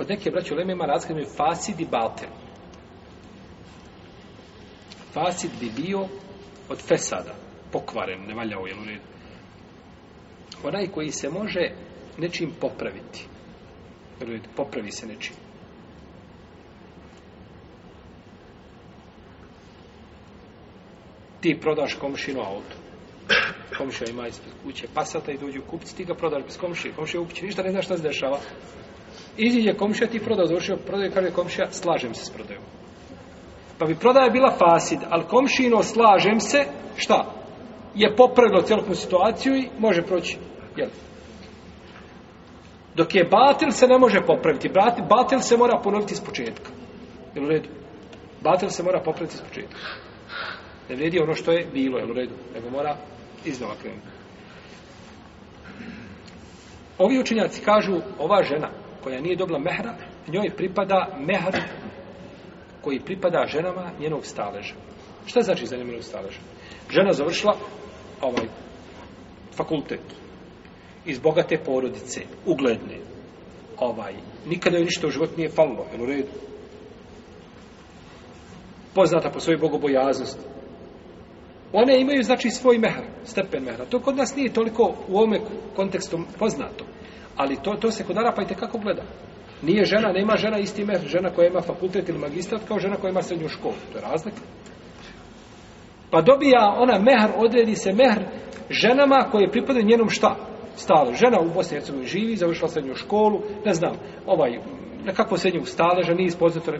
Kod neke braće uleme ima razgled među fasid i batel. Fasid bi bio od fesada, pokvaren, ne valjao je ured. Onaj koji se može nečim popraviti. Ured, popravi se nečim. Ti prodaš komšinu auto. Komšija ima ispred kuće pasata i dođu kupci, ti ga prodaš bez komšije. Komšija u kući, ništa ne zna šta se dešava iziđe komšija, ti prodao, završio prodaju, kaže komšija, slažem se s prodajom. Pa bi prodaja bila fasid, ali komšino slažem se, šta? Je popravilo celokmu situaciju i može proći. Jel? Dok je batil se ne može popraviti. Batil se mora ponoviti s početka. Jel u redu? Batil se mora popraviti s početka. Ne vredi ono što je bilo, jel u redu? Nego mora iznova krenuti. Ovi učenjaci kažu, ova žena, koja nije dobila mehra, njoj pripada mehr koji pripada ženama njenog staleža. Šta znači za njenog staleža? Žena završila ovaj fakultet iz bogate porodice, ugledne. Ovaj, nikada joj ništa u životu nije falilo, jel u redu? Poznata po svojoj bogobojaznosti. One imaju, znači, svoj mehr, stepen mehra. To kod nas nije toliko u ovome kontekstu poznato. Ali to, to se kod Arapa i kako gleda. Nije žena, nema žena isti mehr, žena koja ima fakultet ili magistrat, kao žena koja ima srednju školu. To je razlika. Pa dobija ona mehr, odredi se mehr ženama koje pripadaju njenom šta? Stalo. Žena u Bosni Hercegovini živi, završila srednju školu, ne znam, ovaj na kakvo se njemu staleža, nije ispoznato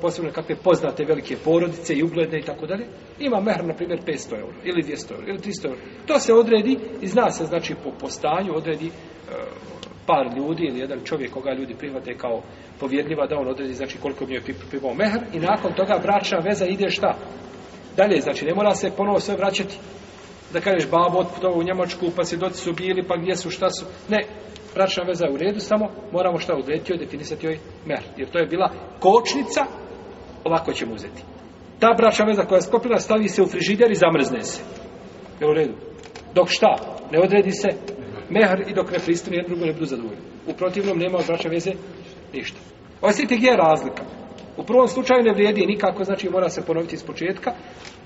posebno kakve poznate velike porodice i ugledne i tako dalje, ima mehr na primjer 500 euro ili 200 euro ili 300 euro. To se odredi i zna se znači po postanju odredi e, par ljudi ili jedan čovjek koga ljudi prihvate kao povjedljiva da on odredi znači koliko mi je pripivao mehr i nakon toga vraća veza ide šta? Dalje, znači ne mora se ponovo sve vraćati da kažeš babo otputovo u Njemačku pa svjedoci su bili pa gdje su šta su ne, bračna veza u redu, samo moramo šta odrediti joj, definisati joj mer. Jer to je bila kočnica, ovako ćemo uzeti. Ta bračna veza koja je sklopila stavi se u frižider i zamrzne se. Je u redu? Dok šta? Ne odredi se mehar i dok ne pristane jedno drugo ne budu zadovoljni. U protivnom nema od bračne veze ništa. Osjeti gdje je razlika. U prvom slučaju ne vrijedi nikako, znači mora se ponoviti iz početka,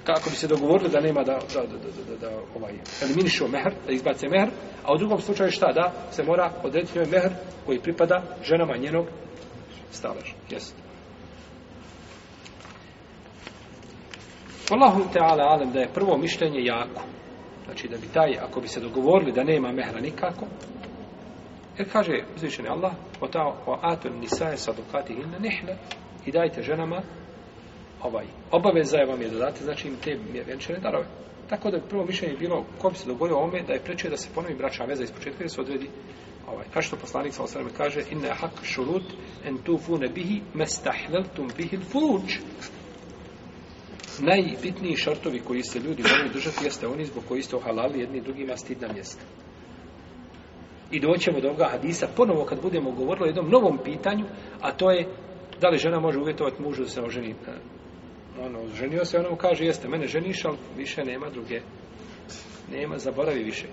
kako bi se dogovorili da nema da, da, da, da, da, da ovaj, eliminišu mehr, da izbace mehr, a u drugom slučaju šta da se mora odrediti njoj mehr koji pripada ženama njenog staleža. Jesi. Allahu Teala alem da je prvo mišljenje jako. Znači da bi taj, ako bi se dogovorili da nema mehra nikako, jer kaže uzvišeni Allah, o ta o atun nisaje sadukati ina nihne i dajte ženama ovaj, obaveza je vam je da date, znači im te vjenčane darove. Tako da prvo mišljenje je bilo, ko bi se dogodio ome, da je prečio da se ponovi braća veza iz početka, jer se odredi, ovaj, kao što poslanik sa osreme kaže, inne hak šurut en tufu ne bihi, mestahveltum bihi furuč. Najbitniji šartovi koji se ljudi moraju držati jeste oni zbog koji ste ohalali jedni drugima stidna mjesta. I doćemo do ovoga hadisa ponovo kad budemo govorili o jednom novom pitanju, a to je da li žena može uvjetovati mužu da se oženi e, ono, ženio se, ono kaže, jeste, mene ženiš, ali više nema druge. Nema, zaboravi više.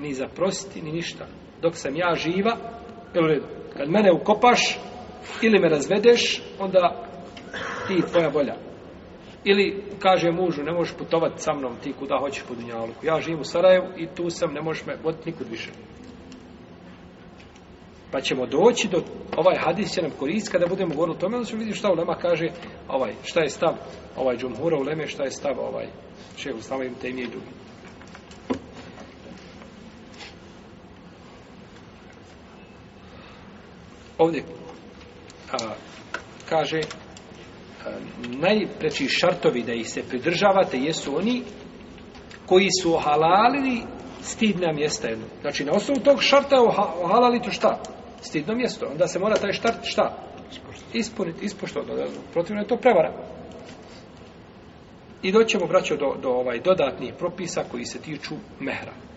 Ni zaprositi, ni ništa. Dok sam ja živa, kad mene ukopaš, ili me razvedeš, onda ti tvoja volja. Ili kaže mužu, ne možeš putovati sa mnom ti kuda hoćeš po Dunjaluku. Ja živim u Sarajevu i tu sam, ne možeš me voditi nikud više. Pa ćemo doći do ovaj hadis će nam koristiti kada budemo govorili o tome, da ćemo vidjeti šta ulema kaže, ovaj, šta je stav ovaj džumhura uleme, šta je stav ovaj šeho stava im temije i drugi. Ovdje a, kaže a, najpreći šartovi da ih se pridržavate jesu oni koji su ohalalili stidna mjesta jedno. Znači, na osnovu tog šarta je ohalalito šta? Šta? stidno mjesto. Onda se mora taj štart šta? Ispuniti, ispoštovati. Protivno je to prevara. I doćemo, braćo, do, do ovaj dodatnih propisa koji se tiču mehra.